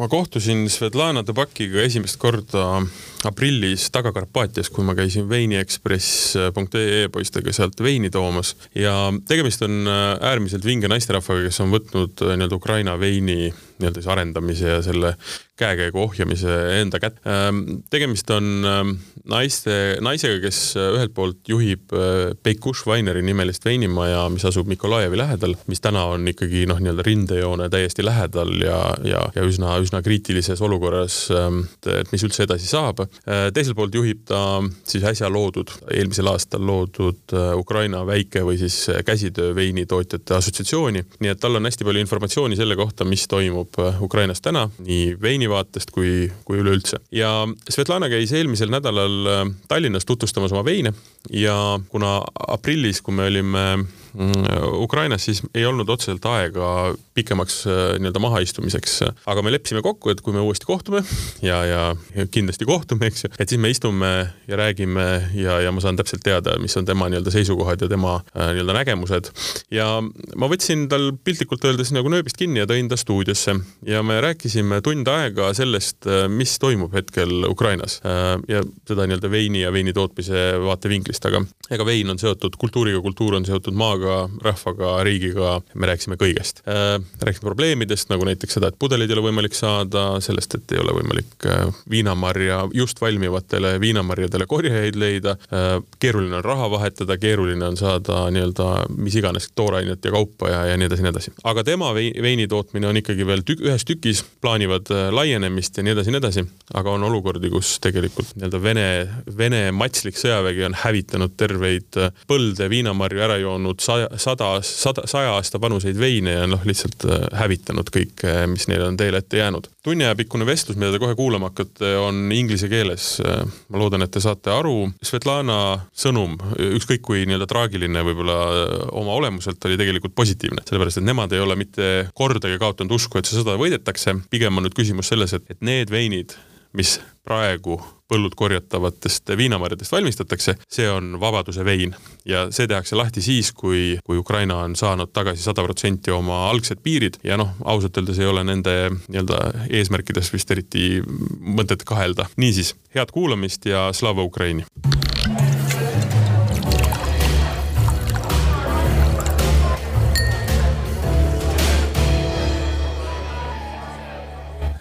ma kohtusin Svetlana Tabakiga esimest korda aprillis Taga-Karpaatias, kui ma käisin veiniekspress.ee poistega sealt veini toomas. Ja tegemist on äärmiselt vinge naisterahvaga, kes on võtnud nii-öelda Ukraina veini nii-öelda siis arendamise ja selle käekäigu ohjamise enda kätte. tegemist on naiste, naisega, kes ühelt poolt juhib Peikuš Vaineri nimelist veinimaja, mis asub Mikolajevi lähedal, mis täna on ikkagi noh, nii-öelda rindejoone täiesti lähedal ja, ja, ja üsna, üsna kriitilises olukorras, et mis üldse edasi saab. teiselt poolt juhib ta siis äsja loodud, eelmisel aastal loodud Ukraina väike või siis käsitöö veinitootjate assotsiatsiooni, nii et tal on hästi palju informatsiooni selle kohta, mis toimub Ukrainas täna, nii veini vaatest kui, kui üleüldse. ja Svetlana käis eelmisel nädalal Tallinnas tutvustamas oma veine ja kuna aprillis, kui me olime Ukrainas siis ei olnud otseselt aega pikemaks äh, nii-öelda mahaistumiseks, aga me leppisime kokku, et kui me uuesti kohtume ja, ja kindlasti kohtume, eks ju, et siis me istume ja räägime ja, ja ma saan täpselt teada, mis on tema nii-öelda seisukohad ja tema äh, nii-öelda nägemused. ja ma võtsin tal piltlikult öeldes nagu nööbist kinni ja tõin ta stuudiosse. Ja me rääkisime tund aega sellest, äh, mis toimub hetkel Ukrainas. Ja seda nii-öelda veini ja veini tootmise vaatevinklist, aga ega vein on seotud kultuuriga, kultuur on seotud maaga, maaga, rahvaga, riigiga, me rääkisime kõigest. Äh, rääkisime probleemidest, nagu näiteks seda, et pudeleid ei ole võimalik saada, sellest, et ei ole võimalik äh, viinamarja, just valmivatele viinamarjadele korjajaid leida, äh, keeruline on raha vahetada, keeruline on saada nii-öelda mis iganes toorainet ja kaupa ja, ja nii edasi, nii edasi. aga tema veini tootmine on ikkagi veel tük ühes tükis, plaanivad laienemist ja nii edasi, nii edasi, aga on olukordi, kus tegelikult nii-öelda Vene, Vene matslik sõjavägi on hävitanud terveid põlde viinamarju ära joonud saja, sada, sada, saja aasta vanuseid veine ja noh, lihtsalt äh, hävitanud kõike, mis neile on teele ette jäänud. tunniajapikkune vestlus, mida te kohe kuulama hakkate, on inglise keeles. ma loodan, et te saate aru. Svetlana sõnum, ükskõik kui nii-öelda traagiline võib-olla äh, oma olemuselt, oli tegelikult positiivne, sellepärast et nemad ei ole mitte kordagi kaotanud usku, et see sõda võidetakse. pigem on nüüd küsimus selles, et, et need veinid, mis praegu põllult korjatavatest viinamarjadest valmistatakse, see on vabaduse vein ja see tehakse lahti siis, kui, kui Ukraina on saanud tagasi sada protsenti oma algsed piirid ja noh, ausalt öeldes ei ole nende nii-öelda eesmärkides vist eriti mõtet kahelda. niisiis, head kuulamist ja slava Ukraini!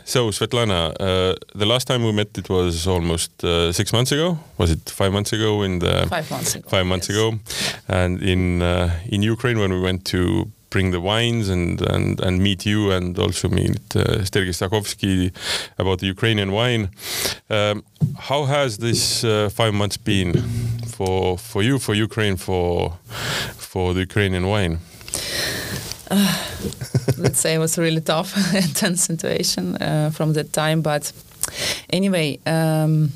So Svetlana, uh, the last time we met it was almost uh, six months ago. Was it five months ago? In the five months ago. Five months yes. ago, and in uh, in Ukraine when we went to bring the wines and and and meet you and also meet uh, Stergei Stakhovsky about the Ukrainian wine. Um, how has this uh, five months been for for you, for Ukraine, for for the Ukrainian wine? Uh, let's say it was a really tough and tense situation uh, from that time. But anyway, um,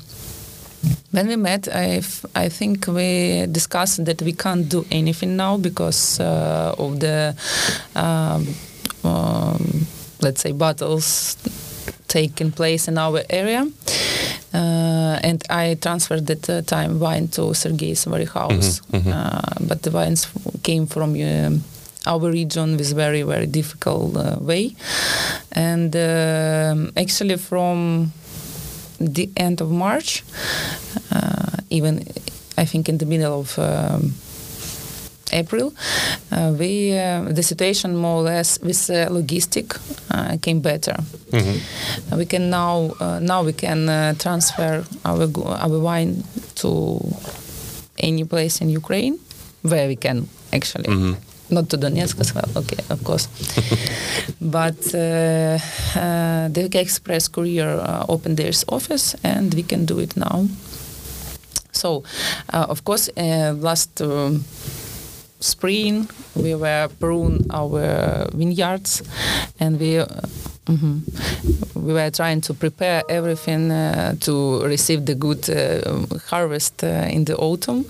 when we met, I, I think we discussed that we can't do anything now because uh, of the, um, um, let's say, battles taking place in our area. Uh, and I transferred at the time wine to Sergei's warehouse, mm-hmm, mm-hmm. Uh, but the wines came from um, our region with very very difficult uh, way and uh, actually from the end of march uh, even i think in the middle of um, April, uh, we uh, the situation more or less with uh, logistic came better. Mm-hmm. we can now now we can transfer our our wine to any place in Ukraine where we can actually. Mm-hmm not to Donetsk as well, okay, of course. but uh, uh, the Express Courier uh, opened their office and we can do it now. So, uh, of course, uh, last um, spring we were prune our vineyards and we Mm-hmm. We were trying to prepare everything uh, to receive the good uh, harvest uh, in the autumn,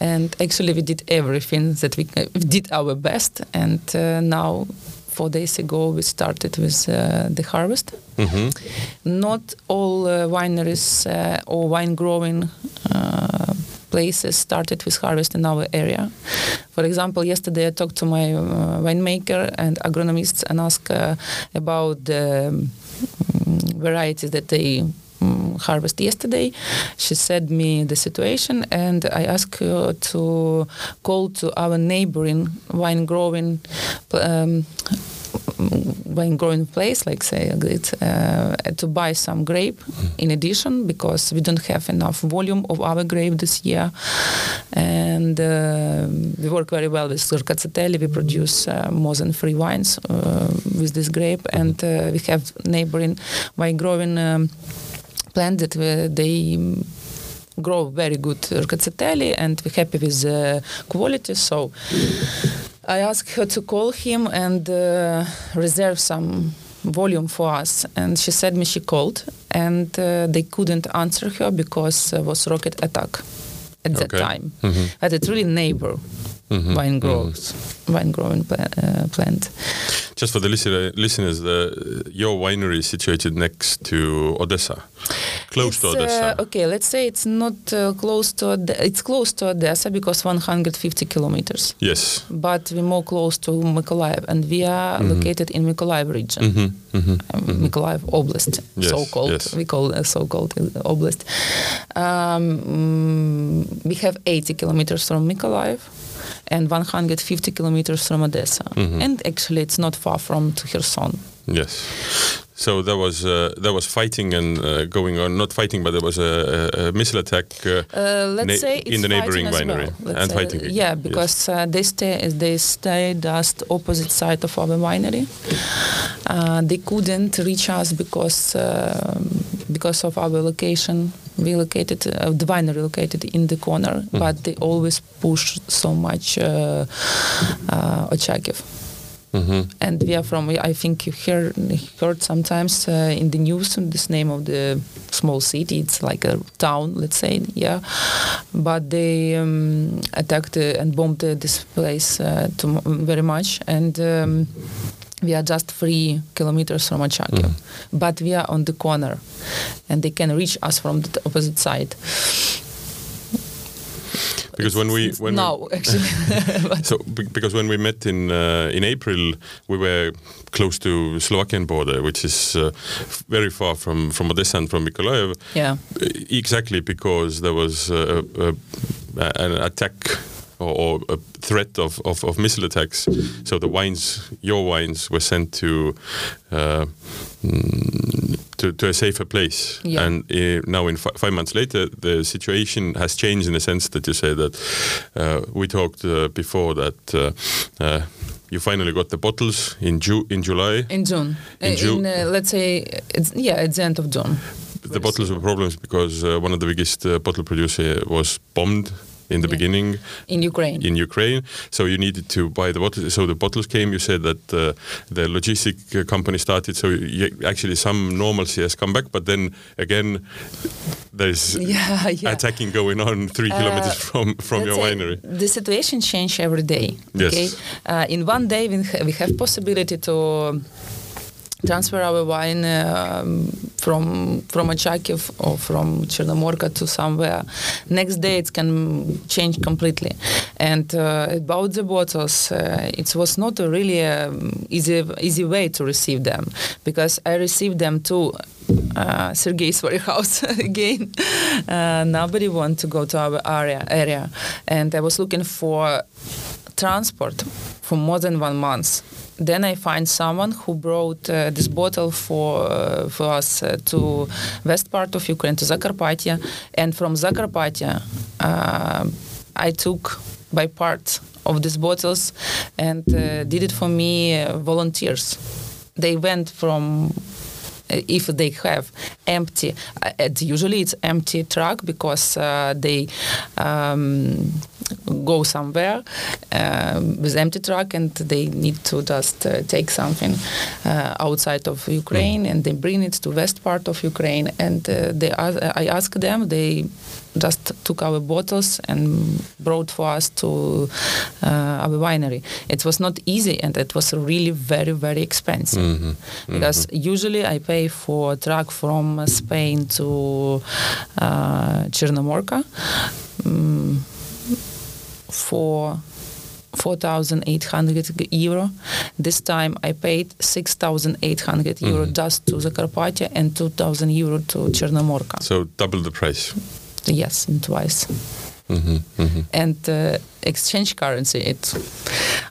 and actually we did everything that we, we did our best, and uh, now. Four days ago, we started with uh, the harvest. Mm-hmm. Not all uh, wineries or wine growing places started with harvest in our area. For example, yesterday I talked to my uh, winemaker and agronomists and asked uh, about the um, variety that they um, harvest yesterday. She said me the situation, and I asked her to call to our neighboring wine growing. Um, wine growing place, like say uh, to buy some grape in addition because we don't have enough volume of our grape this year, and uh, we work very well with Surcazzetelli. We produce uh, more than three wines uh, with this grape, and uh, we have neighboring wine growing. Um, plant that they grow very good Rkatsiteli and we're happy with the quality. So I asked her to call him and uh, reserve some volume for us and she said me she called and uh, they couldn't answer her because it was rocket attack at that Okay. time Mhm. but it's really neighbor Mhm. wine growers wine growing pla- uh, plant Just for the listener, listeners, the, your winery is situated next to Odessa, close to Odessa. Uh, okay, let's say it's not uh, close to Od- it's close to Odessa because 150 kilometers, Yes. but we're more close to Mykolaiv, and we are Mhm. located in Mykolaiv region. hmm hmm um, Mykolaiv Oblast, Yes, so-called. yes. We call it so-called uh, Oblast. Um, we have 80 kilometers from Mykolaiv and 150 kilometers from Odessa. Mhm. And actually, it's not far from to Kherson. Yes. So there was uh, there was fighting and uh, going on. Not fighting, but there was a, a, missile attack. Uh, Uh, let's Na- say in the neighboring winery well. And fighting again, Yeah, yes. because uh, they stay they stay just opposite side of our winery. Uh, they couldn't reach us because uh, because of our location. We located uh, the winery located in the corner, Mm-hmm. but they always push so much uh, uh, Ochakiv mhm. and we are from i think you heard heard sometimes uh, in the news this name of the small city it's like a town let's say yeah but they um, attacked uh, and bombed uh, this place uh, too, very much and um, we are just three kilometers from Ochakiv, Mhm. but we are on the corner, and they can reach us from the opposite side. Because when we when we- actually, So, because when we met in uh, in April, we were close to Slovakian border, which is uh, very far from from Odessa and from Mykolaiv. yeah. Exactly because there was uh, an attack or, or a threat of, of, of missile attacks. So the wines, your wines, were sent to uh, mm, to, to a safer place. Yeah. And uh, now, in fi- five months later, the situation has changed in the sense that you say that uh, we talked uh, before that. Uh, uh, you finally got the bottles in Ju- in July. In June. In Uh, June. uh, let's say, it's, yeah, it's the end of June. the bottles were problems because uh, one of the biggest uh, bottle producer was bombed in the Yeah. beginning In Ukraine. in Ukraine. So you needed to buy the bottles. So the bottles came. You said that uh, the logistic uh, company started. So you, actually some normalcy has come back, but then again there's yeah, yeah. attacking going on three Uh, kilometers from from your winery. The situation change every day. Yes. Okay. Uh, in one day, we, we have possibility to transfer our wine um, from from Ochakiv or from Chernomorka to somewhere. Next day, it can change completely. And uh, about the bottles, uh, it was not a really um, easy easy way to receive them because I received them to uh, Sergei's warehouse again. Uh, nobody want to go to our area area, and I was looking for transport for more than one month. Then I find someone who brought uh, this bottle for uh, for us uh, to west part of Ukraine to Zakarpattia, and from Zakarpattia uh, I took by part of these bottles and uh, did it for me uh, volunteers. They went from if they have empty uh, usually it's empty truck because uh, they um, go somewhere uh, with empty truck and they need to just uh, take something uh, outside of Ukraine and they bring it to west part of Ukraine and uh, they I asked them they just took our bottles and brought for us to uh, our winery. It was not easy and it was really very very expensive Mhm. because usually I pay for a truck from Spain to uh, Chernomorka mm, for 4,800 euro. This time I paid 6,800 euro Mhm. just to the Carpathia and 2,000 euro to Chernomorka. So double the price. Yes, and twice. hmm hmm And uh, exchange currency, it's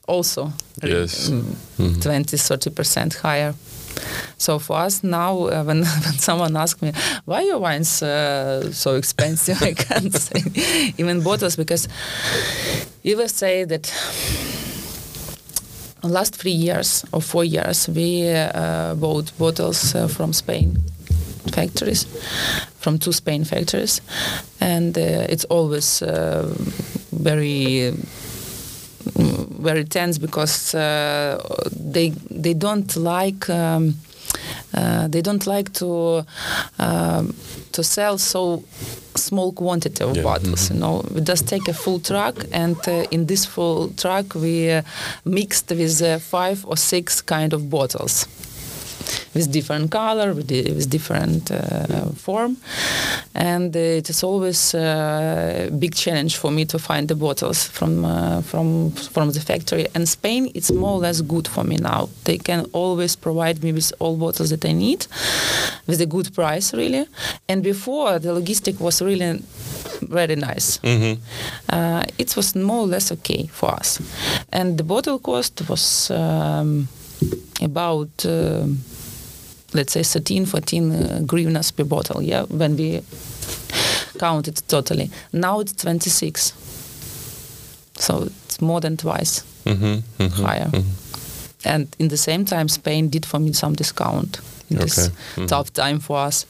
also Yes. mm, hmm 20 30% higher. So for us now, uh, when, when someone asks me why your wines uh, so expensive, I can't say even bottles because you will say that last three years or four years we uh, bought bottles uh, from Spain factories, from two Spain factories, and uh, it's always uh, very mm, very tense because uh, they they don't like um, uh, they don't like to um, to sell so small quantity of Yeah, bottles. mhm. You know, we just take a full truck, and uh, in this full truck we uh, mixed with uh, five or six kind of bottles with different color, with, di- with different uh, form, and uh, it is always uh, a big challenge for me to find the bottles from uh, from from the factory. And Spain, it's more or less good for me now. They can always provide me with all bottles that I need, with a good price, really. And before, the logistic was really very nice hmm uh, it was more or less okay for us. And the bottle cost was um, about, uh, let's say, 13, 14 uh, grivnas per bottle, yeah, when we counted totally. Now it's 26. So it's more than twice hmm hmm higher. And in the same time, Spain did for me some discount. in This Okay. Mhm. tough time for us.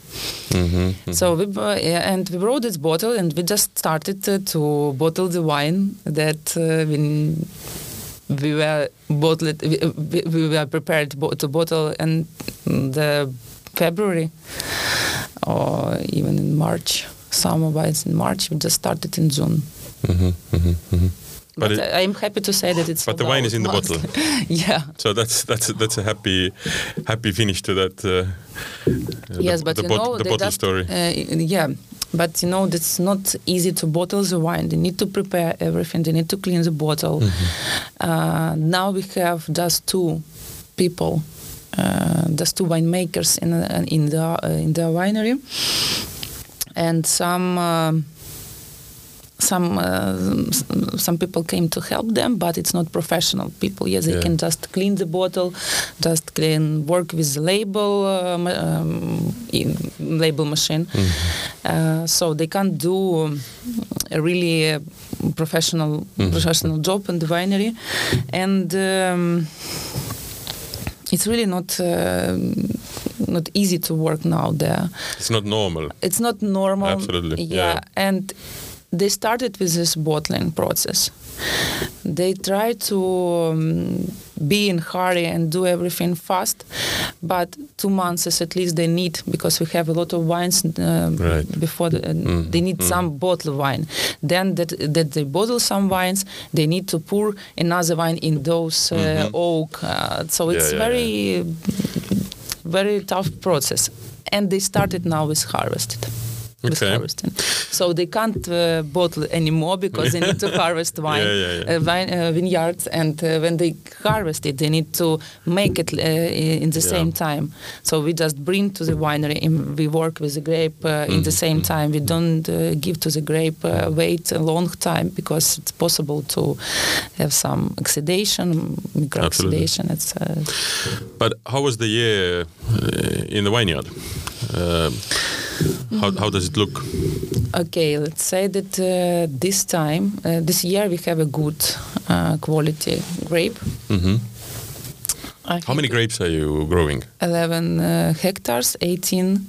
hmm So we yeah, and we brought this bottle and we just started uh, to bottle the wine that uh, we, we were bottled we, we- we were prepared to bottle in the February or even in March. Summer wines in March. We just started in June. hmm hmm hmm But But, it- I- I'm happy to say that it's. but the wine is in the mostly. bottle. yeah. So that's that's that's a happy happy finish to that. Uh, yes, the, but the, you bot- know the bottle just, story. Uh, yeah, but you know it's not easy to bottle the wine. They need to prepare everything. They need to clean the bottle. Mm-hmm. Uh, now we have just two people, uh, just two winemakers in uh, in the uh, in the winery, and some. Um, some uh, some people came to help them, but it's not professional people. Yes, they Yeah. can just clean the bottle, just clean, work with the label um, um, in label machine. Mm-hmm. Uh, so they can't do um, a really uh, professional Mhm. professional job in the winery, and. Um, it's really not uh, not easy to work now there It's not normal. it's not normal. Absolutely, Yeah. yeah. And they started with this bottling process. They try to um, be in hurry and do everything fast, but two months is at least they need because we have a lot of wines um, Right. before the, uh, Mm, they need mm. some bottle wine. Then that that they bottle some wines, they need to pour another wine in those uh, Mhm. oak. Uh, so it's yeah, very very tough process. And they started now with harvested. With Okay. harvesting. So they can't uh, bottle anymore because they need to harvest wine, Yeah, yeah, yeah. Uh, vine, uh, vineyards, and uh, when they harvest it, they need to make it uh, in the same time. So we just bring to the winery and we work with the grape uh, in the Mhm, same mhm. time. We don't uh, give to the grape uh, wait a long time because it's possible to have some oxidation, micro oxidation. It's uh, But how was the year uh, in the vineyard? How, how does it look? Okay, let's say that uh, this time, uh, this year, we have a good uh, quality grape. hmm How many grapes are you growing? 11 uh, hectares, 18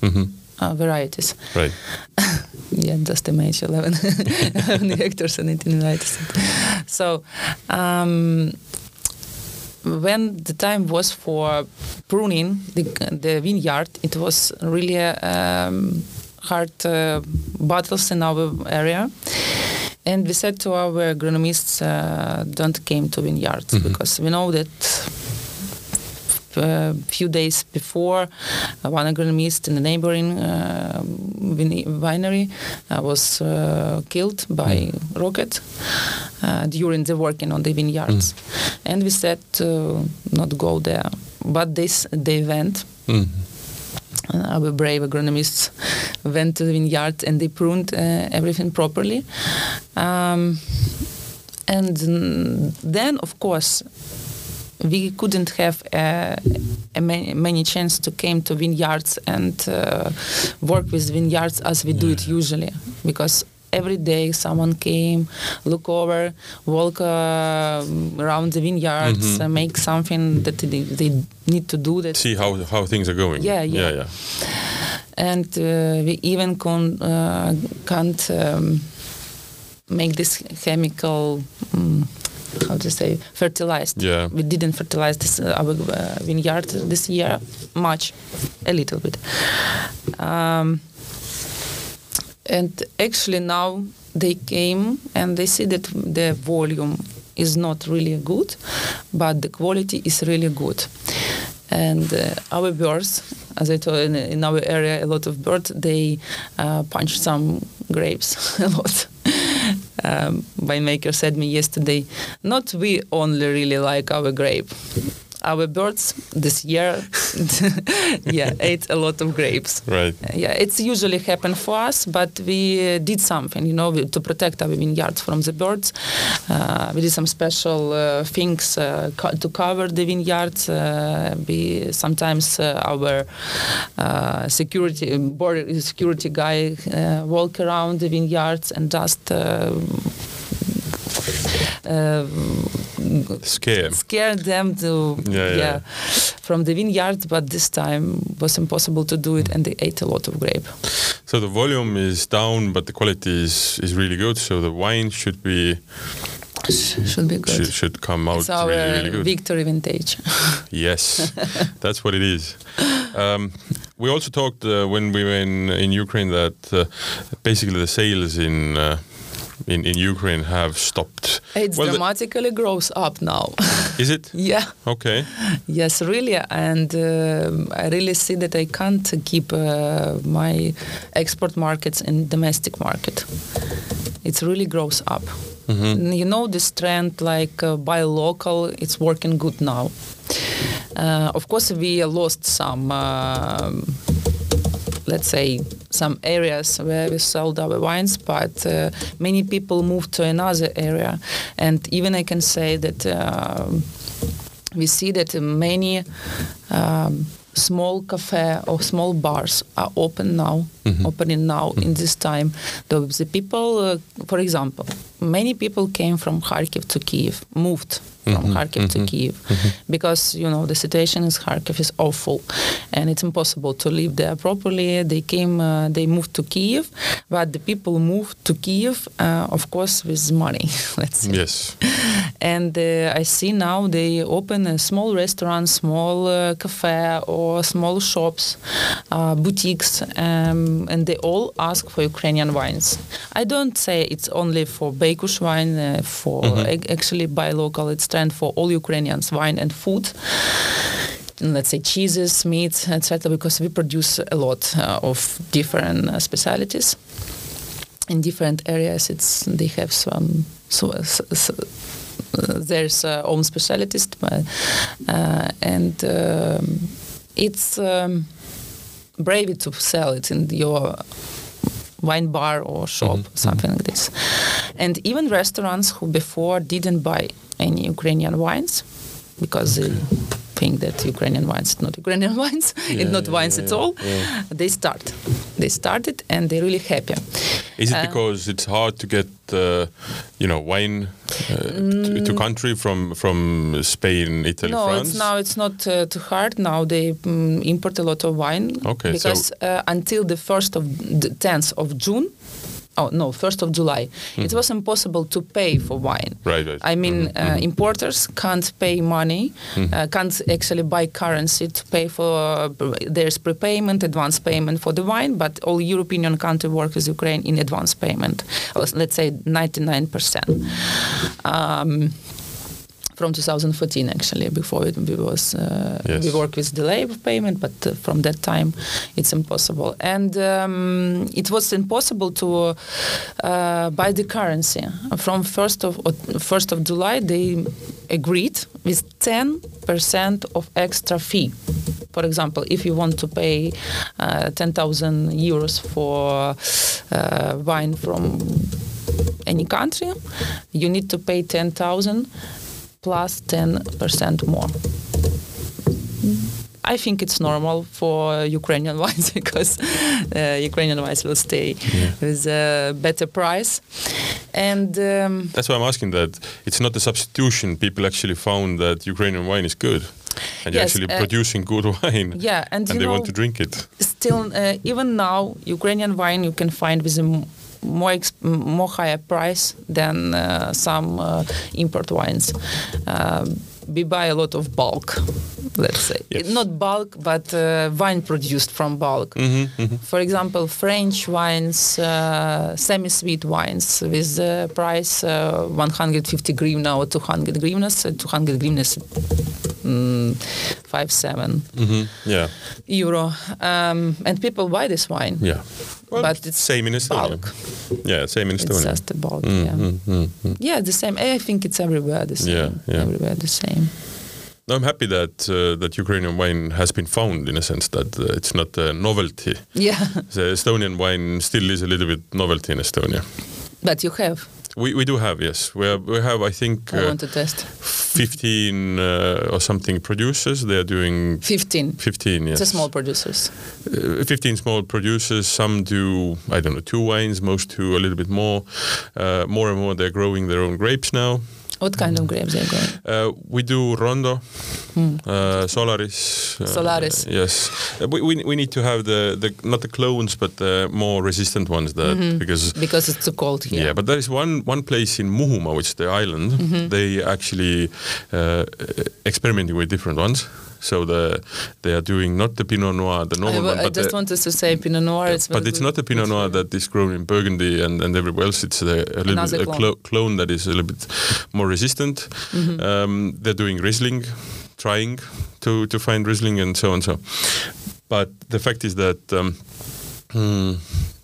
hmm uh, varieties. Right. Yeah, just imagine 11, 11 hectares and 18 varieties. So, um, when the time was for pruning the, the vineyard, it was really um, hard uh, battles in our area. And we said to our agronomists, uh, don't came to vineyards Mhm. because we know that a few days before, uh, one agronomist in the neighboring uh, winery uh, was uh, killed by rocket uh, during the working on the vineyards, and we said to not go there. But this they went. Uh, our brave agronomists went to the vineyard and they pruned uh, everything properly. Um, and mm, then, of course, we couldn't have uh, a many, many chance to came to vineyards and uh, work with vineyards as we do it usually because every day someone came look over walk uh, around the vineyards Mhm. uh, make something that they, they need to do that See how how things are going. Yeah, yeah. yeah, yeah. and uh, we even con- uh, can't um, make this chemical um, how to say fertilized. Yeah. we didn't fertilize this uh, our uh, vineyard this year much a little bit. Um, and actually now they came and they see that the volume is not really good but the quality is really good. And uh, our birds as i told in, in our area a lot of birds they uh, punch some grapes a lot um, winemaker said me yesterday not we only really like our grape our birds this year yeah ate a lot of grapes Right. yeah, it's usually happen for us, but we did something, you know, to protect our vineyards from the birds. Uh, we did some special uh, things uh, co- to cover the vineyards. Uh, we sometimes uh, our uh, security border security guy uh, walk around the vineyards and just. Uh, uh, Scare. scare them to Yeah, yeah. from the vineyard but this time was impossible to do it and they ate a lot of grape So the volume is down, but the quality is is really good. So the wine should be should be good should, should come out it's our really really good. victory vintage Yes, that's what it is. Um, we also talked uh, when we were in, in Ukraine that uh, basically the sales in, uh, in in Ukraine have stopped. it Well, dramatically grows up now Is it yeah okay? yes really and um i really see that i can't keep uh, my export markets in domestic market it really grows up Mhm. you know this trend like uh, buy local it's working good now uh, of course we lost some um let's say some areas where we sold our wines but uh, many people moved to another area. And even i can say that um we see that many um, small cafe or small bars are open now opening now in this time. The, the people uh, for example many people came from kharkiv to kiev moved from kharkiv to kiev because you know the situation in kharkiv is awful and it's impossible to live there properly. They came uh, they moved to kiev but the people moved to kiev uh, of course with money let's say. Yes. and uh, I see now they open a small restaurant, small uh, cafe, or small shops, uh, boutiques, um, and they all ask for Ukrainian wines. I don't say it's only for Beykush wine, uh, for ac- actually buy local. It's trend for all Ukrainians wine and food. And let's say cheeses, meat, etc. Because we produce a lot uh, of different uh, specialities in different areas. It's they have some so. s s- uh, there's uh, own specialities, but, uh, and um, it's um, brave to sell it in your wine bar or shop, mm-hmm. something like this. And even restaurants who before didn't buy any Ukrainian wines because they think that Ukrainian wines not Ukrainian wines, it's not wines at all. They start. They started and they're really happy. Is it Uh, because it's hard to get, uh, you know, wine uh, to, to country from from Spain, Italy, no, France? it's now it's not uh, too hard. Now they mm, import a lot of wine. Okay, so- Because uh, until the first of the tenth of June, oh no, first of July, it was impossible to pay for wine. Hmm. Right, right. I mean, Mhm, uh, importers can't pay money, Hmm. uh, can't actually buy currency to pay for. Uh, there's prepayment, advance payment for the wine, but all European country work with Ukraine in advance payment. Let's say ninety nine percent. From 2014 actually. Before it we was uh, Yes. we work with delay of payment, but uh, from that time it's impossible. And um, it was impossible to uh, buy the currency from first of first of July. They agreed with 10 percent of extra fee. For example, if you want to pay uh, 10,000 euros for uh, wine from any country, you need to pay 10,000 plus 10% more. I think it's normal for Ukrainian wines because uh, Ukrainian wines will stay with a better price. And um, That's why I'm asking that. It's not a substitution. People actually found that Ukrainian wine is good. And you're actually uh, producing good wine. yeah, and, And you they know, want to drink it. still uh, even now Ukrainian wine you can find with a m- more more higher price than uh, some uh, import wines. Um, we buy a lot of bulk, let's say. Yes. Not bulk, but uh, wine produced from bulk. hmm hmm For example, French wines, uh, semi-sweet wines with the price uh, 150 grivna or 200 grivnas. Uh, 200 grivnas, mm, five seven hmm Yeah. euro, um, and people buy this wine. Yeah. Well, But it's same in Estonia. bulk. Yeah, same in It's Estonia. just a bulk. Mm, yeah. mm, mm, mm. Yeah, the same. I think it's everywhere the same. Yeah, yeah. Everywhere the same. No, I'm happy that uh, that Ukrainian wine has been found in a sense that uh, it's not a novelty. Yeah, The Estonian wine still is a little bit novelty in Estonia. but you have. We, we do have yes. We have, we have I think I uh, want to test. 15 uh, or something producers. They are doing 15. 15 yes. It's a small producers. Uh, 15 small producers. Some do, I don't know, two wines, most do a little bit more. Uh, more and more, they're growing their own grapes now. What kind of grapes are going? Uh, we do Rondo, Hmm. uh, Solaris. uh, Solaris. yes. Uh, we, we, we need to have the, the, not the clones, but the more resistant ones that, Mm-hmm. because Because it's too cold here. Yeah, but there is one one place in Muhumaa, which is the island. Mm-hmm. They actually uh, experimenting with different ones. So the they are doing not the Pinot Noir, the I, normal wa- one, I just the, wanted to say Pinot Noir. It's but it's not the Pinot Noir that is grown in Burgundy and, and everywhere else. It's a, a little Another bit a clone. clo- clone that is a little bit more resistant. Mm-hmm. Um, they're doing Riesling, trying to to find Riesling and so on so. But the fact is that. Um, Hmm,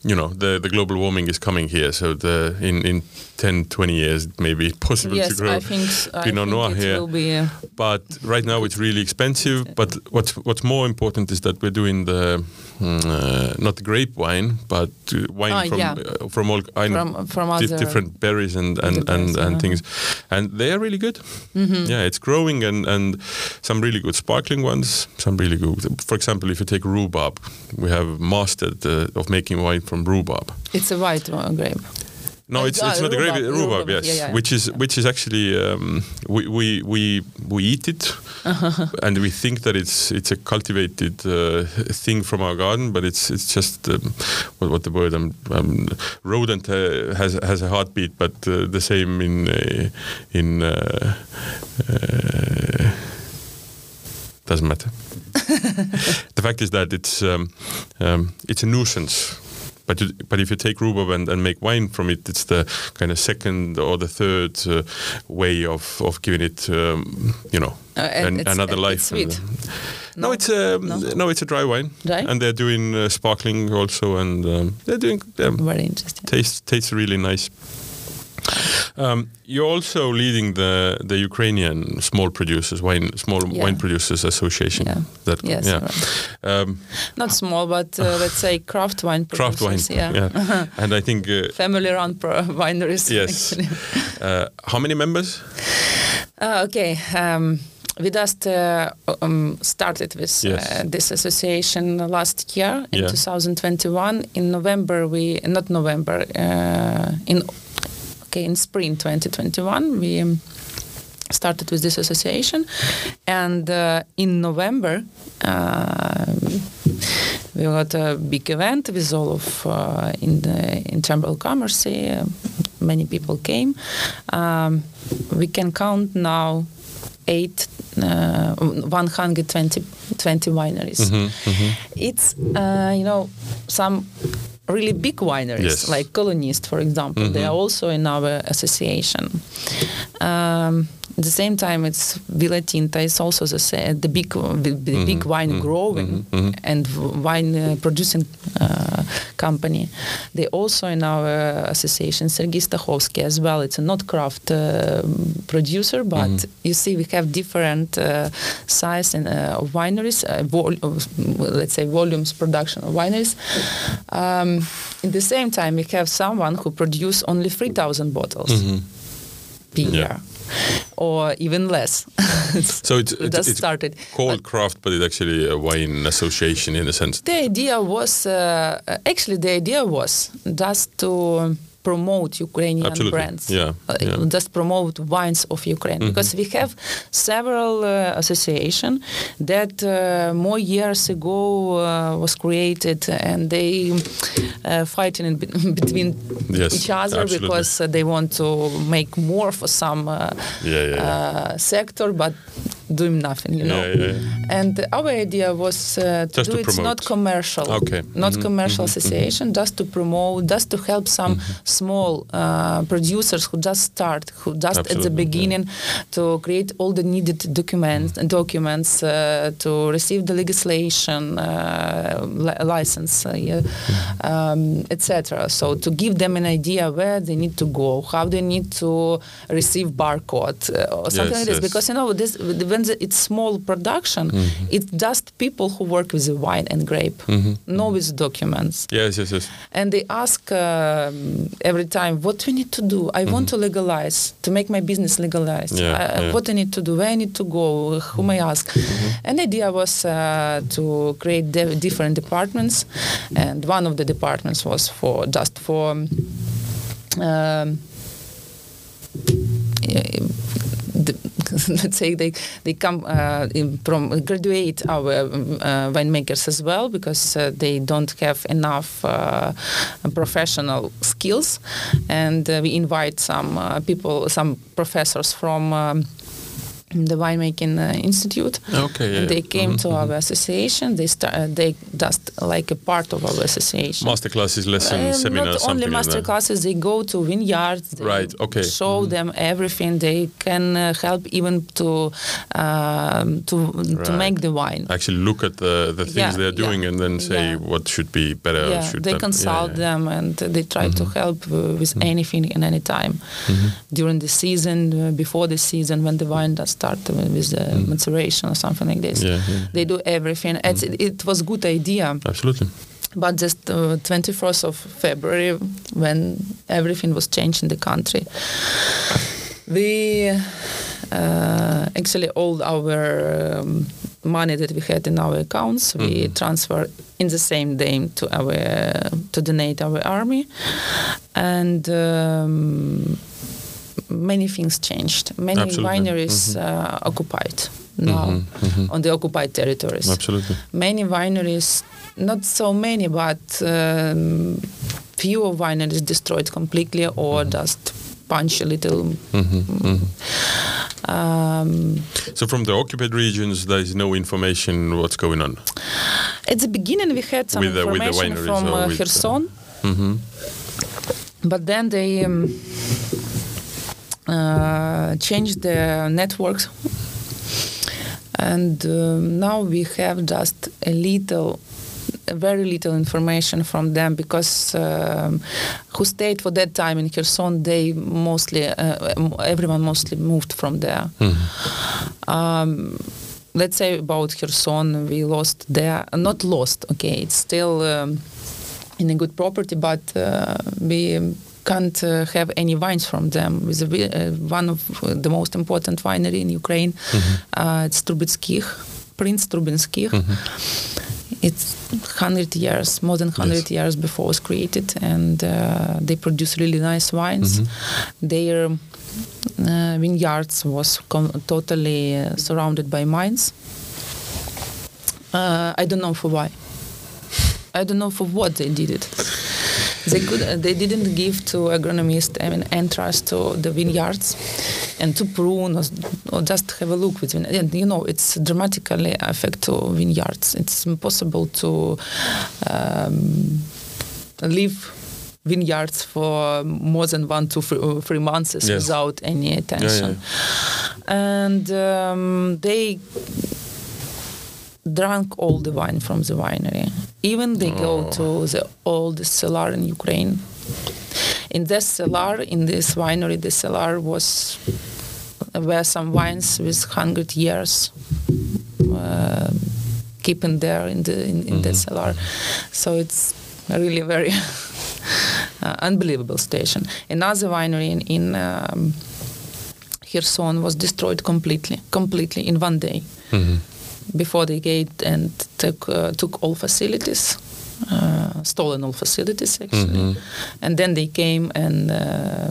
you know the the global warming is coming here so the in in 10 20 years it may be possible Yes, to grow I think, I Pinot think Noir it here be. Uh, but right now it's really expensive but what's what's more important is that we're doing the mm, uh, not grape wine but uh, wine Ah, from yeah. uh, from all I from from di- different berries and and and, and yeah. things and they are really good Mm-hmm. yeah it's growing and and some really good sparkling ones some really good for example if you take rhubarb we have mastered uh, of making wine from rhubarb It's a white grape. No, Uh, it's it's not a grape. rhubarb, Rhubarb, rhubarb, yes, yeah, yeah. which is which is actually um, we, we we we eat it, and we think that it's it's a cultivated uh, thing from our garden, but it's it's just um, what what the word um, um, rodent uh, has has a heartbeat, but uh, the same in uh, in. Uh, uh, doesn't matter. the fact is that it's um, um, it's a nuisance. But you, but if you take rhubarb and, and make wine from it, it's the kind of second or the third uh, way of, of giving it, um, you know, Uh, an, another life. sweet. no, it's a No? no? it's a dry wine, Dry? and they're doing uh, sparkling also, and um, they're doing um, Very interesting. tastes tastes really nice. Um, you're also leading the the Ukrainian small producers wine small Yeah. wine producers association. Yeah. That Yes, yeah. right. Um, Not small, but uh, let's say craft wine craft wine. producers. Yeah. and I think uh, Family-run wineries. Yes. uh, how many members? Uh, okay. Um, we just uh, um, started with Yes. uh, this association last year in Yeah. 2021. In November, we not November uh, in okay in spring 2021 we. Um, started with this association. And uh, in november uh, we got a big event with all of uh, in the in chamber of commerce uh, many people came. Um, we can count now eight uh, 120 20 wineries. Mm-hmm, it's uh, you know some really big wineries Yes. like Kolonist for example they Mhm. are also in our association um, At the same time, it's Villa Tinta is also the, the big, the Mm-hmm. big wine growing and wine uh, producing uh, company. They also in our association, Sergei Stakhovsky as well. It's a not craft uh, producer, but Mm-hmm. you see we have different uh, size and uh, wineries, uh, vol- let's say volumes production of wineries. Um, in the same time, we have someone who produce only 3,000 bottles per Mm-hmm. Yeah. Year. Or even less. So it's, It it's, just it's started. called craft, but it's actually a wine association in a sense. The idea was uh, actually the idea was just to promote Ukrainian Absolutely. brands. Yeah, Uh, yeah. Mm-hmm. Just promote wines of Ukraine because we have several uh, association that uh, more years ago uh, was created and they uh, fighting in be- between Yes, each other absolutely. because uh, they want to make more for some uh, Yeah, yeah. Uh, sector but doing nothing you know? Yeah, yeah, and our idea was uh, to do it's not commercial, Okay. not Mhm, commercial mhm, association, just to promote, just to help some small uh, producers who just start, who just at the Absolutely, beginning to create all the needed documents documents uh, to receive the legislation uh, li- license, uh, yeah, um, etc. So to give them an idea where they need to go, how they need to receive barcode uh, or something Yes, like this, yes. because you know this when the, it's small production, Mm-hmm. it's just people who work with the wine and grape, Mm-hmm. no with documents, Yes, yes, yes. and they ask um, every time what we need to do. I want to legalize to make my business legalized. Mm-hmm. Yeah, Uh, yeah. What I need to do, where I need to go, whom I ask. Mm-hmm. And the idea was uh, to create de- different departments, and one of the departments was for just for. Um, the, let's say they they come uh, in from graduate our uh, winemakers as well because uh, they don't have enough uh, professional skills, and uh, we invite some uh, people, some professors from. Um, the winemaking uh, institute Okay, yeah. and they yeah. came Mhm, to mhm. our association they start uh, they just like a part of our association Masterclasses, lessons, um, seminars, not only master like classes, they go to vineyards. They Right, okay. Show Mhm. them everything. They can uh, help even to um, to to make the wine. Actually, look at the, the things Yeah, they're yeah, doing and then say yeah. what should be better. yeah, should they that- consult yeah, yeah. them and they try to help uh, with anything and any time during the season, uh, before the season, when the wine does start with the maturation or something like this. Yeah, yeah. They do everything. It's, it, it was good idea. Absolutely. But just uh, 21st of February, when everything was changed in the country, we uh, actually all our um, money that we had in our accounts we Mhm. transferred in the same day to our to donate our army, and. Um, Many things changed. Many Absolutely. wineries Mhm. uh, occupied now Mhm, mhm. on the occupied territories Absolutely. many wineries, not so many, but um, few wineries destroyed completely or just punch a little. Mhm, mhm. Um, So from the occupied regions, there is no information what's going on. at the beginning, we had some With the- with the information from uh, uh, Kherson, hmm but then they um, uh, changed the networks, and um, now we have just a little. Very little information from them because um, who stayed for that time in Kherson, they mostly, uh, everyone mostly moved from there. Um, let's say about Kherson, we lost there, not lost, okay, it's still um, in a good property, but uh, we can't uh, have any wines from them. With uh, one of the most important winery in Ukraine, uh, it's Trubetskih, Prince Trubetskih. It's 100 years, more than 100 Yes. years before it was created, and uh, they produce really nice wines. Their uh, vineyards was com- totally uh, surrounded by mines. Uh, I don't know for why. I don't know for what they did it. They could. Uh, they didn't give to agronomists I mean, entrust to the vineyards and to prune or, or just have a look with and you know it's dramatically affect to vineyards. It's impossible to um, live vineyards for more than one to three, three months Yes. without any attention. And um, they drank all the wine from the winery. Even they go Oh. to the oldest cellar in Ukraine. In this cellar, in this winery, the cellar was were some wines with hundred years uh, keeping there in the in, in the Mhm. cellar. So it's a really very uh, unbelievable station. Another winery in, in um, Kherson was destroyed completely, completely in one day Mhm. Before they gate and took uh, took all facilities, uh, stolen all facilities actually, Mhm. and then they came and uh,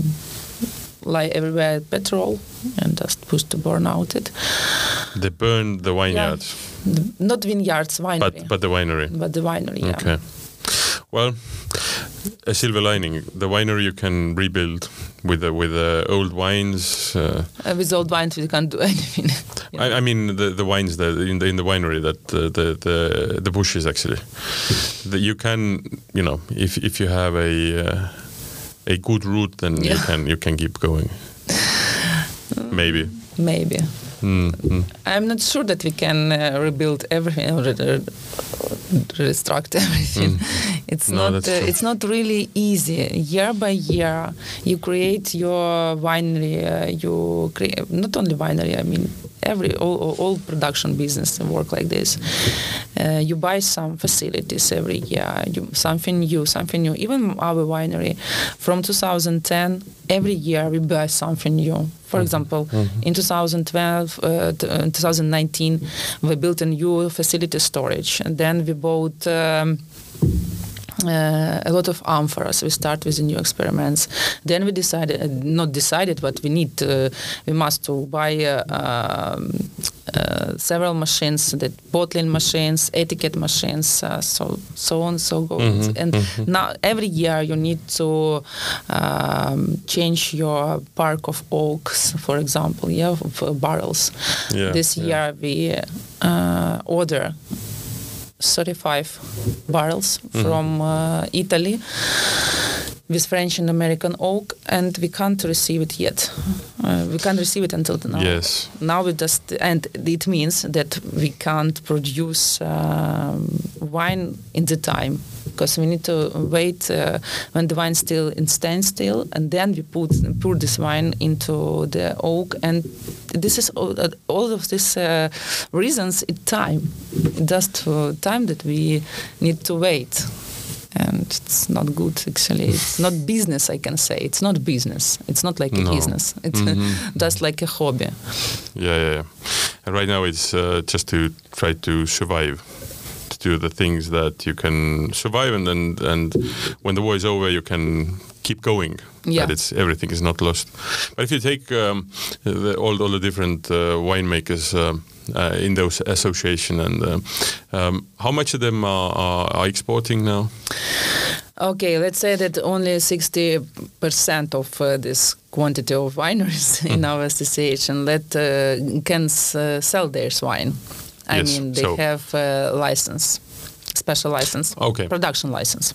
lie everywhere petrol and just pushed to burn out it. They burned the vineyards, The- not vineyards, winery, but but the winery. but the winery. Yeah. Okay. Well, a silver lining. The winery you can rebuild with the, with the old wines. Uh, Uh, with old wines, we can't do anything. I, I mean the the wines that in the in the winery that uh, the the the bushes actually. That you can you know if if you have a uh, a good route then you can you can keep going. Maybe. Maybe. Mm, mm. I'm not sure that we can uh, rebuild everything or re- re- restruct everything. It's Mm. No, not. Uh, it's not really easy. Year by year, you create your winery. Uh, you create not only winery. I mean, every all, all, production business work like this. Uh, you buy some facilities every year. You something new, something new. Even our winery, from 2010, every year we buy something new. For example, in 2012, uh, t- uh, 2019, we built a new facility storage, and then we bought. Um, uh, a lot of amphoras. We start with the new experiments. Then we decided, uh, not decided, but we need, we must to buy uh, um, uh, several machines, that bottling machines, etiquette machines, uh, so so on, so go. Mhm, And mhm. now every year you need to um, change your park of oaks, for example, yeah, of, of barrels. Yeah, this yeah. year we uh, order 35 barrels Mhm. from uh, Italy with French and American oak, and we can't receive it yet. Uh, we can't receive it until now. Yes. Now we just, and it means that we can't produce um, wine in the time because we need to wait uh, when the wine still in standstill, and then we put pour this wine into the oak, and this is all, uh, all of these uh, reasons. It time, just time that we need to wait and it's not good actually it's not business i can say it's not business it's not like a No. business it's Mhm. just like a hobby Yeah, yeah, yeah. And right now it's uh, just to try to survive, to do the things that you can survive, and then and when the war is over, you can keep going. Yeah. That it's everything is not lost. But if you take um, the, all all the different uh, winemakers. Um, uh, in those association and uh, um, how much of them are, are, are exporting now? okay let's say that only 60% of uh, this quantity of wineries in our association that uh, can uh, sell their wine i Yes, mean they so- have a license special license Okay, production license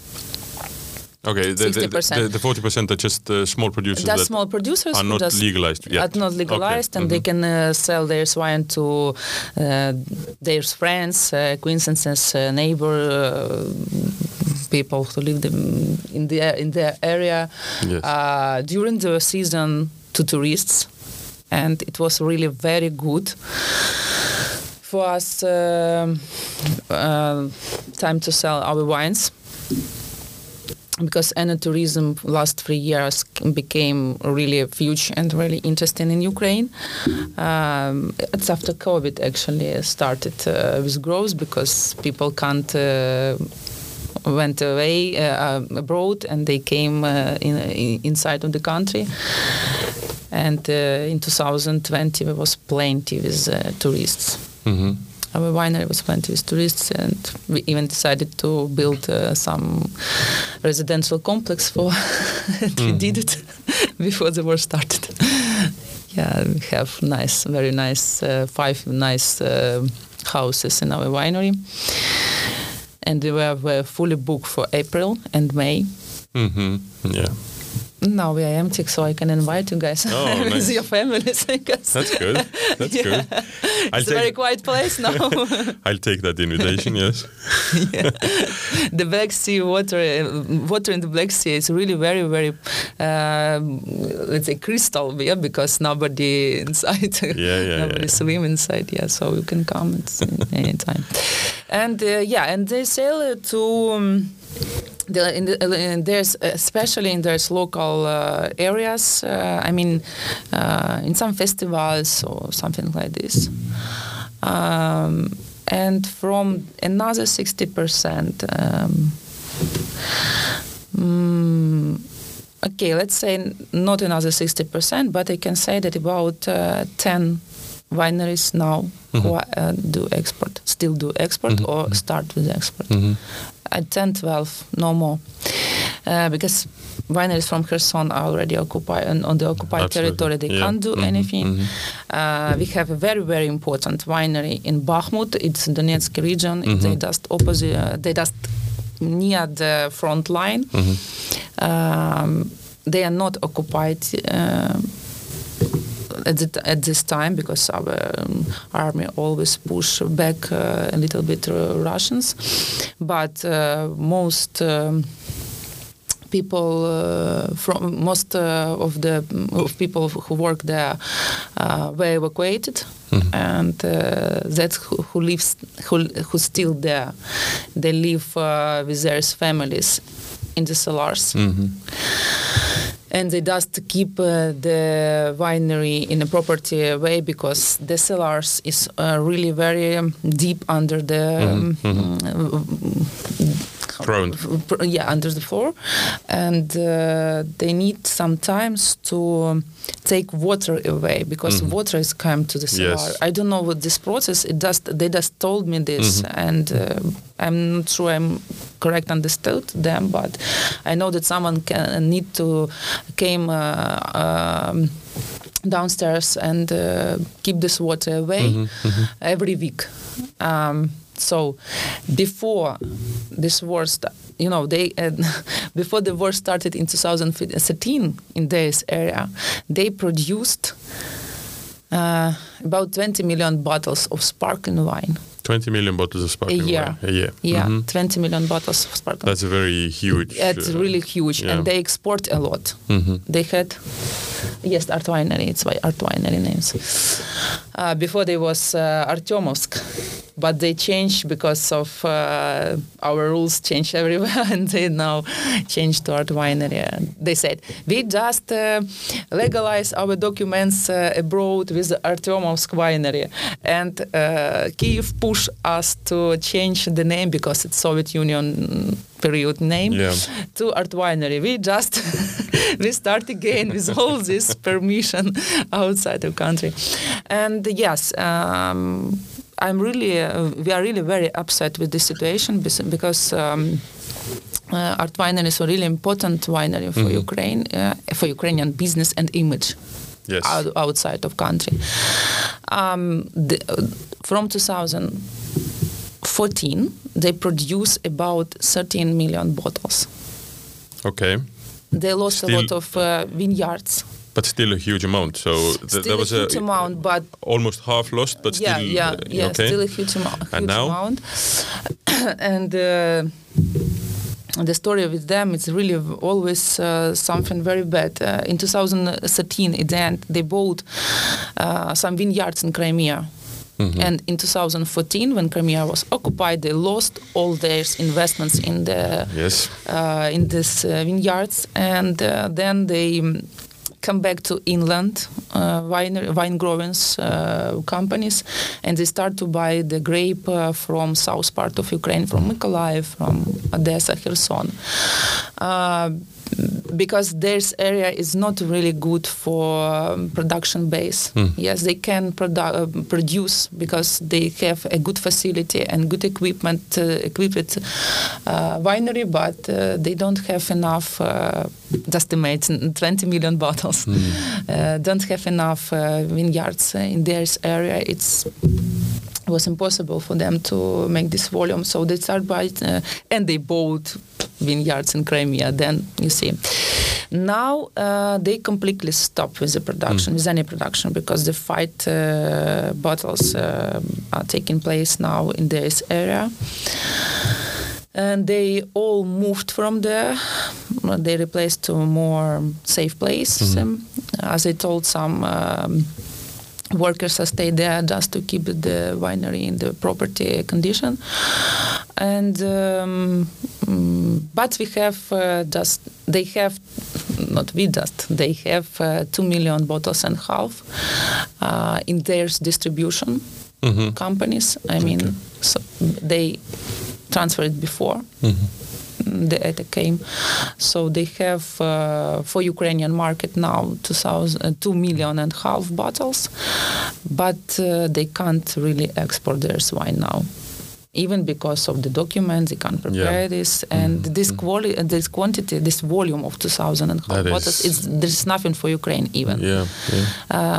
okay. The, the, 60%. the, the 40% are just uh, small producers That's that small producers are not legalized yet. are not legalized, Okay, and they mhm. can uh, sell their wine to uh, their friends, uh, acquaintances, uh, neighbor uh, people who live them in the in their area Yes. uh, during the season to tourists, and it was really very good for us. um uh, time to sell our wines because tourism last three years became really huge and really interesting in Ukraine. Um, it's after COVID actually started uh, with growth because people can't. Uh, went away uh, abroad and they came uh, in, in, inside of the country and uh, in 2020 there was plenty with uh, tourists Mhm. our winery was plenty with tourists, and we even decided to build uh, some residential complex for. and We did it before the war started. yeah, we have nice, very nice, uh, five nice uh, houses in our winery, and we were, were fully booked for April and May. hmm Yeah. Now we are empty, so I can invite you guys Oh, with nice. your families. Because That's good. That's Yeah. good. I'll it's a very quiet place now. I'll take that invitation, yes. Yeah. the Black Sea water, uh, water in the Black Sea is really very, very, uh, let's say, crystal clear because nobody inside, Yeah, yeah, nobody yeah. swim inside. Yeah, so you can come at anytime. And uh, yeah, and they sail to. Um, the, in the, uh, in there's especially in there's local uh, areas. Uh, I mean, uh, in some festivals or something like this. Um, and from another sixty percent. Um, mm, okay, let's say not another sixty percent, but I can say that about uh, ten wineries now who uh, do export, still do export Mhm, or mhm. start with export hmm at 10, 12, no more. Uh, because wineries from Kherson are already occupied on, on the occupied Absolutely. territory. They Yeah. can't do Mhm, anything. mhm. Uh, we have a very, very important winery in Bakhmut. It's in Donetsk region. Mhm. They just opposite. Uh, they just near the front line. Mhm. Um, they are not occupied. um at, the, at this time, because our um, army always push back uh, a little bit uh, Russians, but uh, most um, people uh, from most uh, of the of people who work there uh, were evacuated Mhm. and uh, that's who, who lives who who still there they live uh, with their families in the cellars Mhm. And they just keep uh, the winery in a property way because the cellars is uh, really very um, deep under the Mhm, um, Yeah under the floor and uh, they need sometimes to take water away because Mhm. water is come to the cellar Yes. i don't know what this process it just they just told me this Mhm. and uh, i'm not sure i'm correct understood them but i know that someone can need to came uh, um, downstairs and uh, keep this water away Mhm, mhm. every week. Um, so before this war, you know, they uh, before the war started in 2013 in this area, they produced uh, about 20 million bottles of sparkling wine. 20 million bottles of sparkling year. wine a year. Yeah, Mhm. 20 million bottles of sparkling. Wine. That's a very huge. it's uh, really huge, yeah. and they export a lot. mhm. They had yes, Art Winery. It's why Art Winery names. Uh, before there was uh, Artyomovsk, but they changed because of uh, our rules change everywhere, and they now changed to Art Winery. They said we just uh, legalize our documents uh, abroad with the Artyomovsk Winery, and uh, Kiev pushed us to change the name because it's Soviet Union period name Yeah. to art winery. We just we start again with all this permission outside the country, and yes. Um, I'm really, uh, we are really very upset with this situation because um, uh, Art Winery is a really important winery for Mhm. Ukraine, uh, for Ukrainian business and image Yes. out, outside of country. Um, the, uh, from 2014, they produce about 13 million bottles. Okay. They lost Still- a lot of uh, vineyards. But still a huge amount. So th- Still that was a huge amount, but almost half lost, but yeah, still. yeah, uh, yeah, okay. still a huge, amou- huge And now? amount. and uh, the story with them is really always uh, something very bad. Uh, in 2013, at the end, they bought uh, some vineyards in Crimea. Mhm. And in 2014, when Crimea was occupied, they lost all their investments in the Yes. uh, in these uh, vineyards, and uh, then they come back to inland uh, wine wine growing uh, companies, and they start to buy the grape uh, from south part of Ukraine, from Mykolaiv, from Odessa, Kherson. Because this area is not really good for um, production base. Hmm. Yes, they can produ- uh, produce because they have a good facility and good equipment, uh, equipped uh, winery, but uh, they don't have enough. Uh, just to make 20 million bottles. Uh, don't have enough uh, vineyards in this area. It's it was impossible for them to make this volume. So they start by, uh, and they bought vineyards in Crimea. Then you see, now uh, they completely stop with the production, with any production, because the fight uh, battles uh, are taking place now in this area. And they all moved from there. They replaced to a more safe place. Um, as I told some. Um, workers stay there just to keep the winery in the property condition and um, mm, but we have uh, just they have not we just they have uh, two million bottles and half uh, in their distribution Mhm. companies i mean so they transferred before Mhm. The ETA came. So they have uh, for Ukrainian market now 2000, uh, 2 million and half bottles, but uh, they can't really export their wine now. Even because of the documents, they can't prepare Yeah. this, and this quality, uh, this quantity, this volume of 2,000 and half bottles, is- there's nothing for Ukraine even. Yeah, yeah.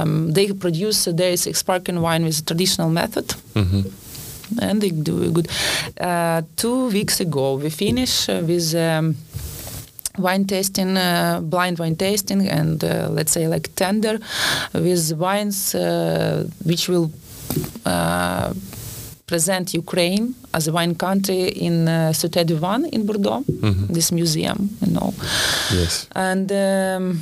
Um, they produce there is sparkling wine with a traditional method, Mhm. And they do good. Uh, two weeks ago, we finished uh, with. Um, wine tasting, uh, blind wine tasting, and uh, let's say like tender with wines uh, which will uh, present Ukraine as a wine country in uh, Cité du Vin in Bordeaux, this museum, you know. Yes. And um,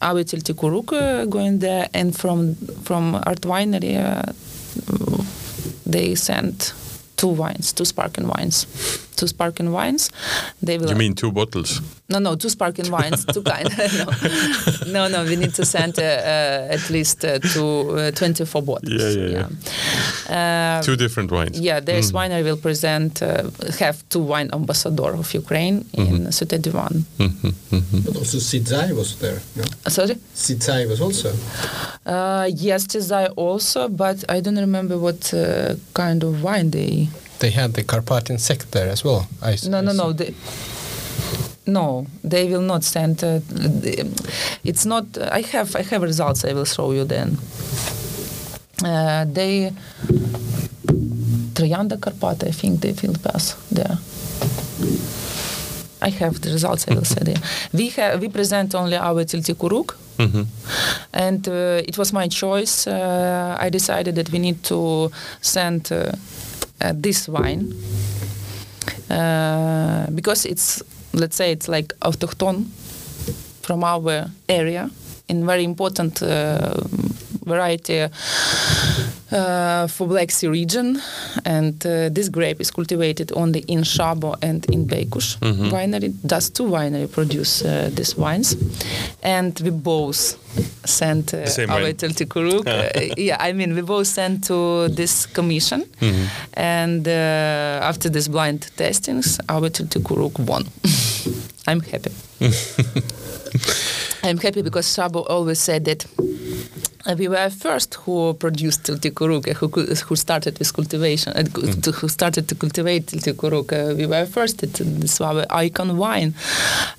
our Telti-Kuruk uh, going there, and from from Art Winery, uh, they sent two wines, two sparkling wines, two sparkling wines. They will You mean two bottles? no, no, two sparkling wines, two kind. no. no, no, we need to send uh, uh, at least uh, two, uh, 24 bottles. Yeah, yeah, yeah. Uh, Two different wines. yeah, there's wine I will present, uh, have two wine ambassador of Ukraine in Cité du Vin. Mhm, mhm. But also Chizay was there. No? Sorry? Chizay was also. Uh, yes, Chizay also, but I don't remember what uh, kind of wine they. They had the Carpathian sect there as well. I, s- No, I no, s- no. They, no, they will not send. Uh, the- it's not. I have. I have results. I will show you then. Uh, they. Trianda Karpata, I think they will pass there. I have the results. I will say there. We have. We present only our Telti-Kuruk. Mhm. and uh, it was my choice. Uh, I decided that we need to send uh, this wine uh, because it's, let's say, it's like autochthon from our area in very important uh, variety uh, for Black Sea region, and uh, this grape is cultivated only in Shabo and in Beykush winery. Thus, two winery produce uh, these wines, and we both sent uh, our uh, yeah, I mean, we both sent to this commission, and uh, after this blind testings, our Telti-Kuruk won. I'm happy. I'm happy because Shabo always said that uh, we were first who produced Telti-Kuruk, uh, who, who started with cultivation, uh, to- who started to cultivate Telti-Kuruk. Uh, we were first at this our icon wine.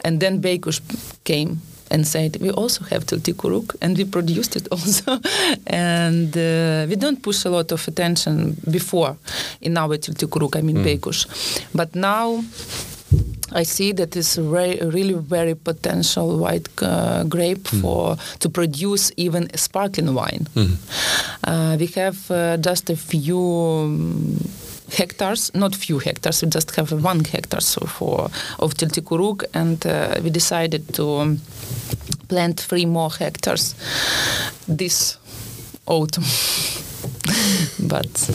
And then Beykush came and said, we also have Telti-Kuruk, and we produced it also. and uh, we don't push a lot of attention before in our Telti-Kuruk, I mean Beykush. But now I see that it's a re- really very potential white uh, grape for to produce even sparkling wine. Uh, we have uh, just a few. um, hectares not few hectares we just have one hectare so for of Telti-Kuruk and uh, we decided to um, plant three more hectares this autumn but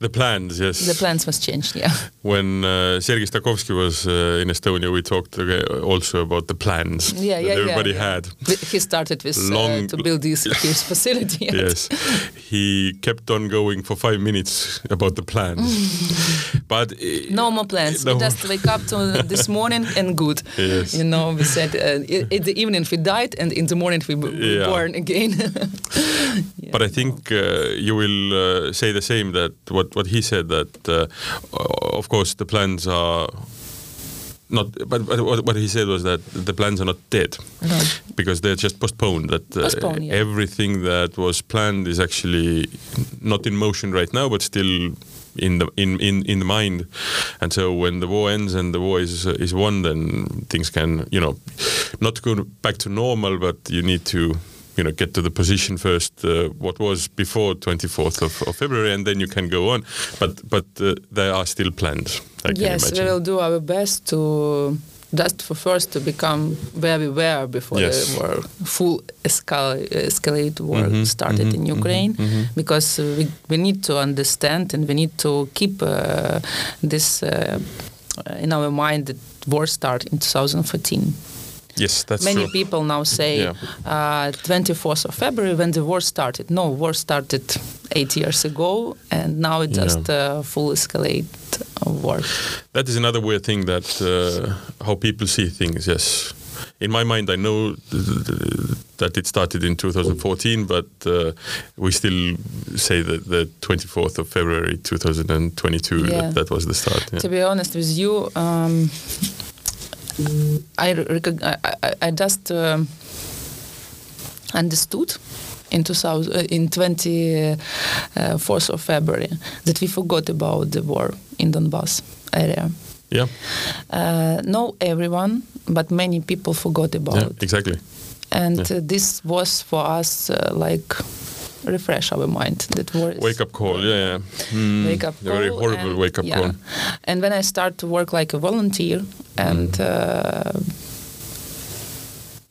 The plans, yes. the plans must change. yeah when uh, Sergei Stakhovsky was uh, in Estonia, we talked uh, also about the plans yeah, that yeah, everybody yeah, had. He started with Long- uh, to build this his facility. Yes, he kept on going for five minutes about the plans, but uh, No more plans. No we just wake up to this morning and good. Yes. You know, we said uh, in the evening we died and in the morning we were Yeah. born again. Yeah. But I think uh, you will uh, say the same that what, what he said that uh, of course the plans are not, but, but what, what he said was that the plans are not dead No. because they're just postponed. That uh, Postponed, yeah. everything that was planned is actually not in motion right now, but still in the in, in, in the mind. And so when the war ends and the war is is won, then things can you know not go back to normal, but you need to. You know, get to the position first. Uh, what was before 24th of, of February, and then you can go on. But but uh, there are still plans. I yes, imagine. we will do our best to just for first to become where we were before Yes. the war, full escal- escalate war Mhm, started mhm, in Ukraine, mhm. because uh, we, we need to understand and we need to keep uh, this uh, in our mind that war started in 2014. Yes, that's Many true. people now say Yeah. uh, 24th of February when the war started. No, war started eight years ago, and now it's Yeah. just full escalate of war. That is another weird thing that uh, how people see things. Yes, in my mind, I know th- th- that it started in 2014, but uh, we still say that the 24th of February 2022 Yeah. that, that was the start. yeah. To be honest with you, um, I, I, I, just um understood in 2000, uh, in 24th of February that we forgot about the war in Donbass area. Yeah, Uh, no, everyone, but many people forgot about yeah, it. exactly. And Yeah. uh, this was for us uh, like refresh our mind that war is Wake up call. Yeah, yeah. Mm, wake up a very horrible and- wake up yeah. call. And when I start to work like a volunteer, and Mm. uh,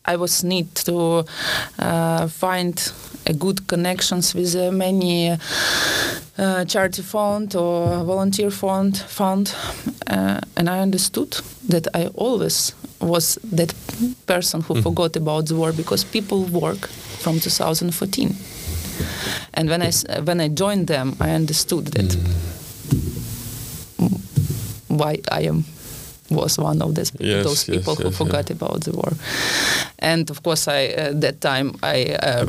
I was need to uh, find a good connections with uh, many uh, charity fund or volunteer fund fund, uh, and I understood that I always was that person who Mhm. forgot about the war because people work from 2014. And when I when I joined them, I understood that why I am was one of this, Yes, those yes, people who yes, forgot about the war. And of course, I uh, that time I. Uh,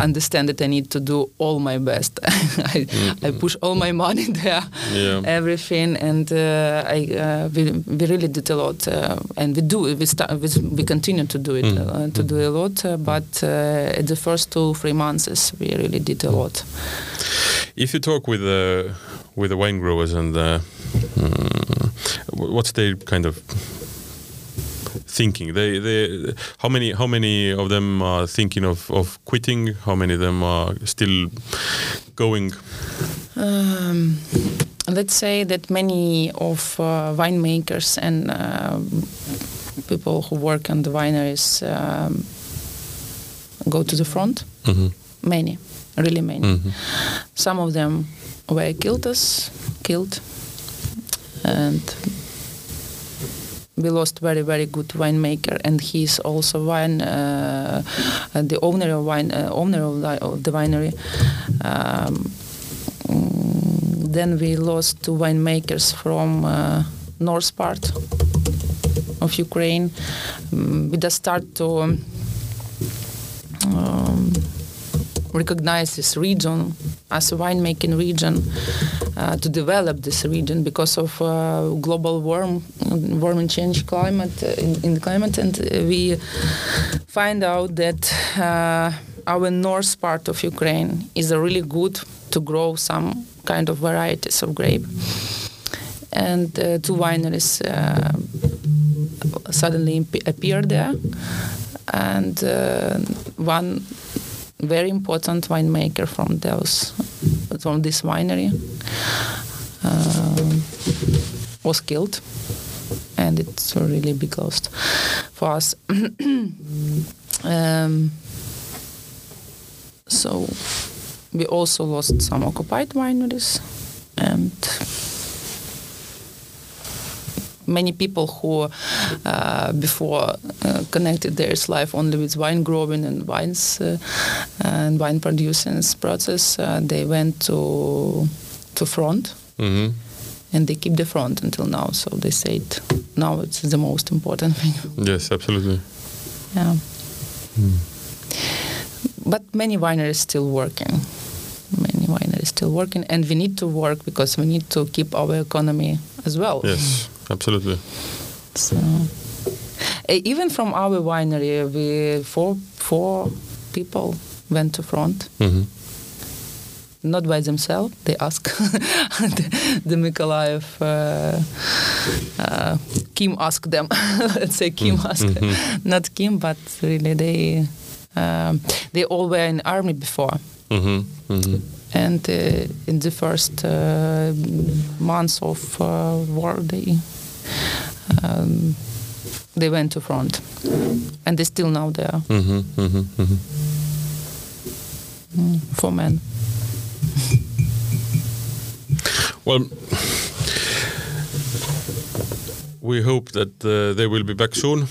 understand that I need to do all my best. I, I push all my money there, Yeah. everything, and uh, I uh, we, we really did a lot, uh, and we do we start we, we continue to do it Mm. uh, to do a lot. Uh, but uh, at the first two three months, we really did a lot. If you talk with the with the wine growers and the, mm, what's their kind of thinking? They they how many how many of them are thinking of of quitting? How many of them are still going? Um, let's say that many of uh, winemakers and uh, people who work on the wineries um, go to the front. Mhm. Many, really many. Mhm. Some of them were killed us, killed, and we lost very very good winemaker, and he's also wine uh, the owner of wine uh, owner of the, of the winery. Um, then we lost two winemakers from uh, north part of Ukraine. Mm, we just start to. Um, um, recognize this region as a winemaking region, uh, to develop this region because of uh, global warm, warming change climate uh, in, in the climate, and uh, we find out that uh, our north part of Ukraine is really good to grow some kind of varieties of grape, and two wineries suddenly appear there, and one very important winemaker from those from this winery. Um, was killed. And it's a really big loss for us. Um, so we also lost some occupied wineries and many people who uh, before uh, connected their life only with wine growing and wines uh, and wine producing process uh, they went to to front. Mhm. and they keep the front until now. So they said now it's the most important thing Yes, absolutely. yeah. But many wineries still working. Many wineries still working. And we need to work because we need to keep our economy as well. Yes, absolutely. So even from our winery, we four four people went to front. hmm Not by themselves, they ask the, the Mykolaiv. Uh, uh, Kim asked them. Let's say Kim asked, not Kim, but really they um, they all were in army before. hmm hmm and uh, in the first uh, months of uh, war they um, they went to front. And they still now there. Hmm hmm hmm mm, for men. Well, we hope that uh, they will be back soon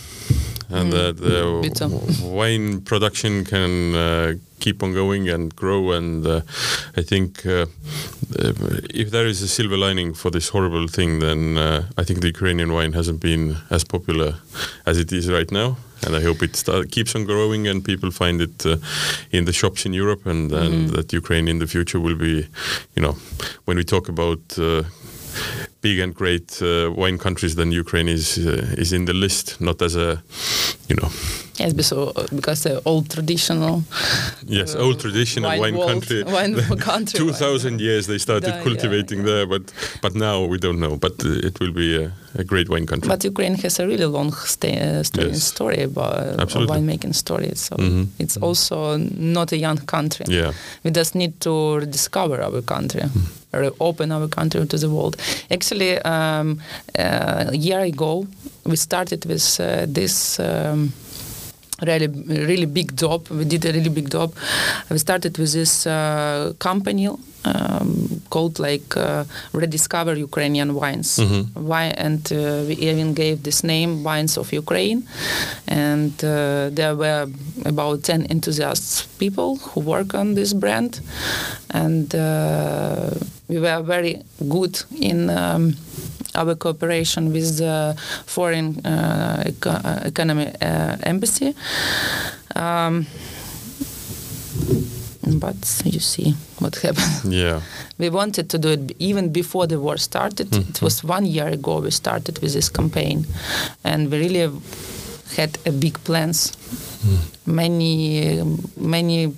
and Mm, that the me too. w- wine production can uh, keep on going and grow. And uh, I think uh, uh, if there is a silver lining for this horrible thing, then uh, I think the Ukrainian wine hasn't been as popular as it is right now. And I hope it start, keeps on growing and people find it uh, in the shops in Europe and, and that Ukraine in the future will be, you know, when we talk about uh, big and great uh, wine countries, then Ukraine is uh, is in the list, not as a, you know, yes because, because the old traditional yes, uh, old traditional wine, world- country. wine country Two thousand years they started Yeah, yeah, cultivating yeah. there, but but now we don't know. But uh, it will be a, a great wine country. But Ukraine has a really long stay, uh, story, Yes. story about Absolutely. winemaking story. So Mhm, it's also not a young country. yeah. We just need to rediscover our country, reopen our country to the world. Actually, um, uh, a year ago, we started with uh, this. Um, really really big job. We did a really big job. We started with this uh, company um, called like uh, rediscover ukrainian wines. Mhm. why and uh, we even gave this name wines of ukraine. And uh, there were about 10 enthusiasts people who work on this brand. And uh, we were very good in um, our cooperation with the foreign uh, eco- uh, economy uh, embassy um, but you see what happened Yeah. we wanted to do it even before the war started. It was one year ago we started with this campaign, and we really had a big plans. Many, many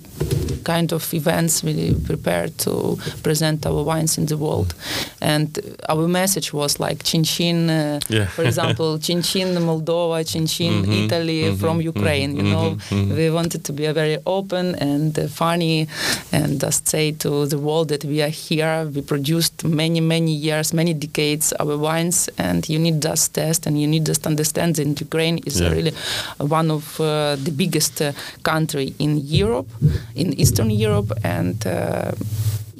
kind of events we prepared to present our wines in the world, and our message was like Chin Chin, uh, Yeah. for example, Chin Chin Moldova, Chinchin Chin Mhm, Italy mhm, from Ukraine. You know, mhm, mhm. we wanted to be a very open and uh, funny and just say to the world that we are here we produced many many years many decades our wines and you need just test and you need just understand that ukraine is Yeah. really one of uh, the biggest uh, country in europe in eastern europe and uh,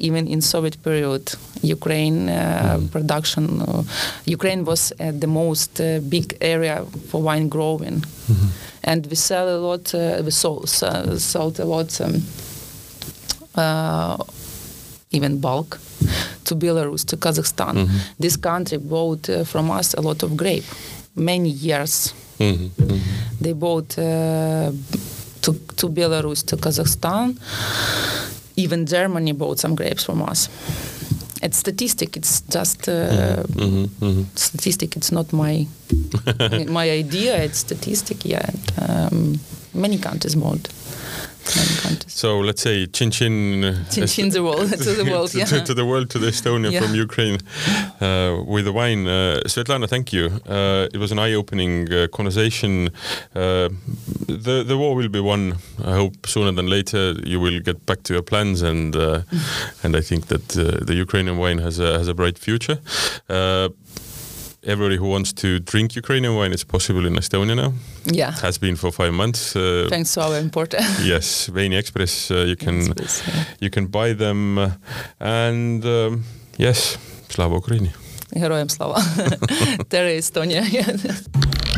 even in Soviet period, Ukraine uh, production, uh, Ukraine was uh, the most uh, big area for wine growing, and we sell a lot. Uh, we sold, sold a lot, um, uh, even bulk, to Belarus, to Kazakhstan. This country bought uh, from us a lot of grape, many years. Hmm hmm They bought uh, to, to Belarus, to Kazakhstan. Even Germany bought some grapes from us. It's statistic. It's just uh, hmm hmm statistic. It's not my my idea. It's statistic. Yeah, um, many countries bought. Many countries. So let's say chin chin. uh, Chin chin the world to the world. to, Yeah. to, to the world, to the Estonia Yeah. from Ukraine uh, with the wine. Uh, Svetlana, thank you. Uh, it was an eye-opening uh, conversation. Uh, the the war will be won. I hope sooner than later. You will get back to your plans, and uh, and I think that uh, the Ukrainian wine has a has a bright future. Uh, Everybody who wants to drink Ukrainian wine, it's possible in Estonia now. Yeah. Has been for five months. Uh, Thanks to our importer. yes, Veini Express. Uh, you can Express, yeah. you can buy them uh, and um, yes slava ukraini Героям слава. Терра Estonia.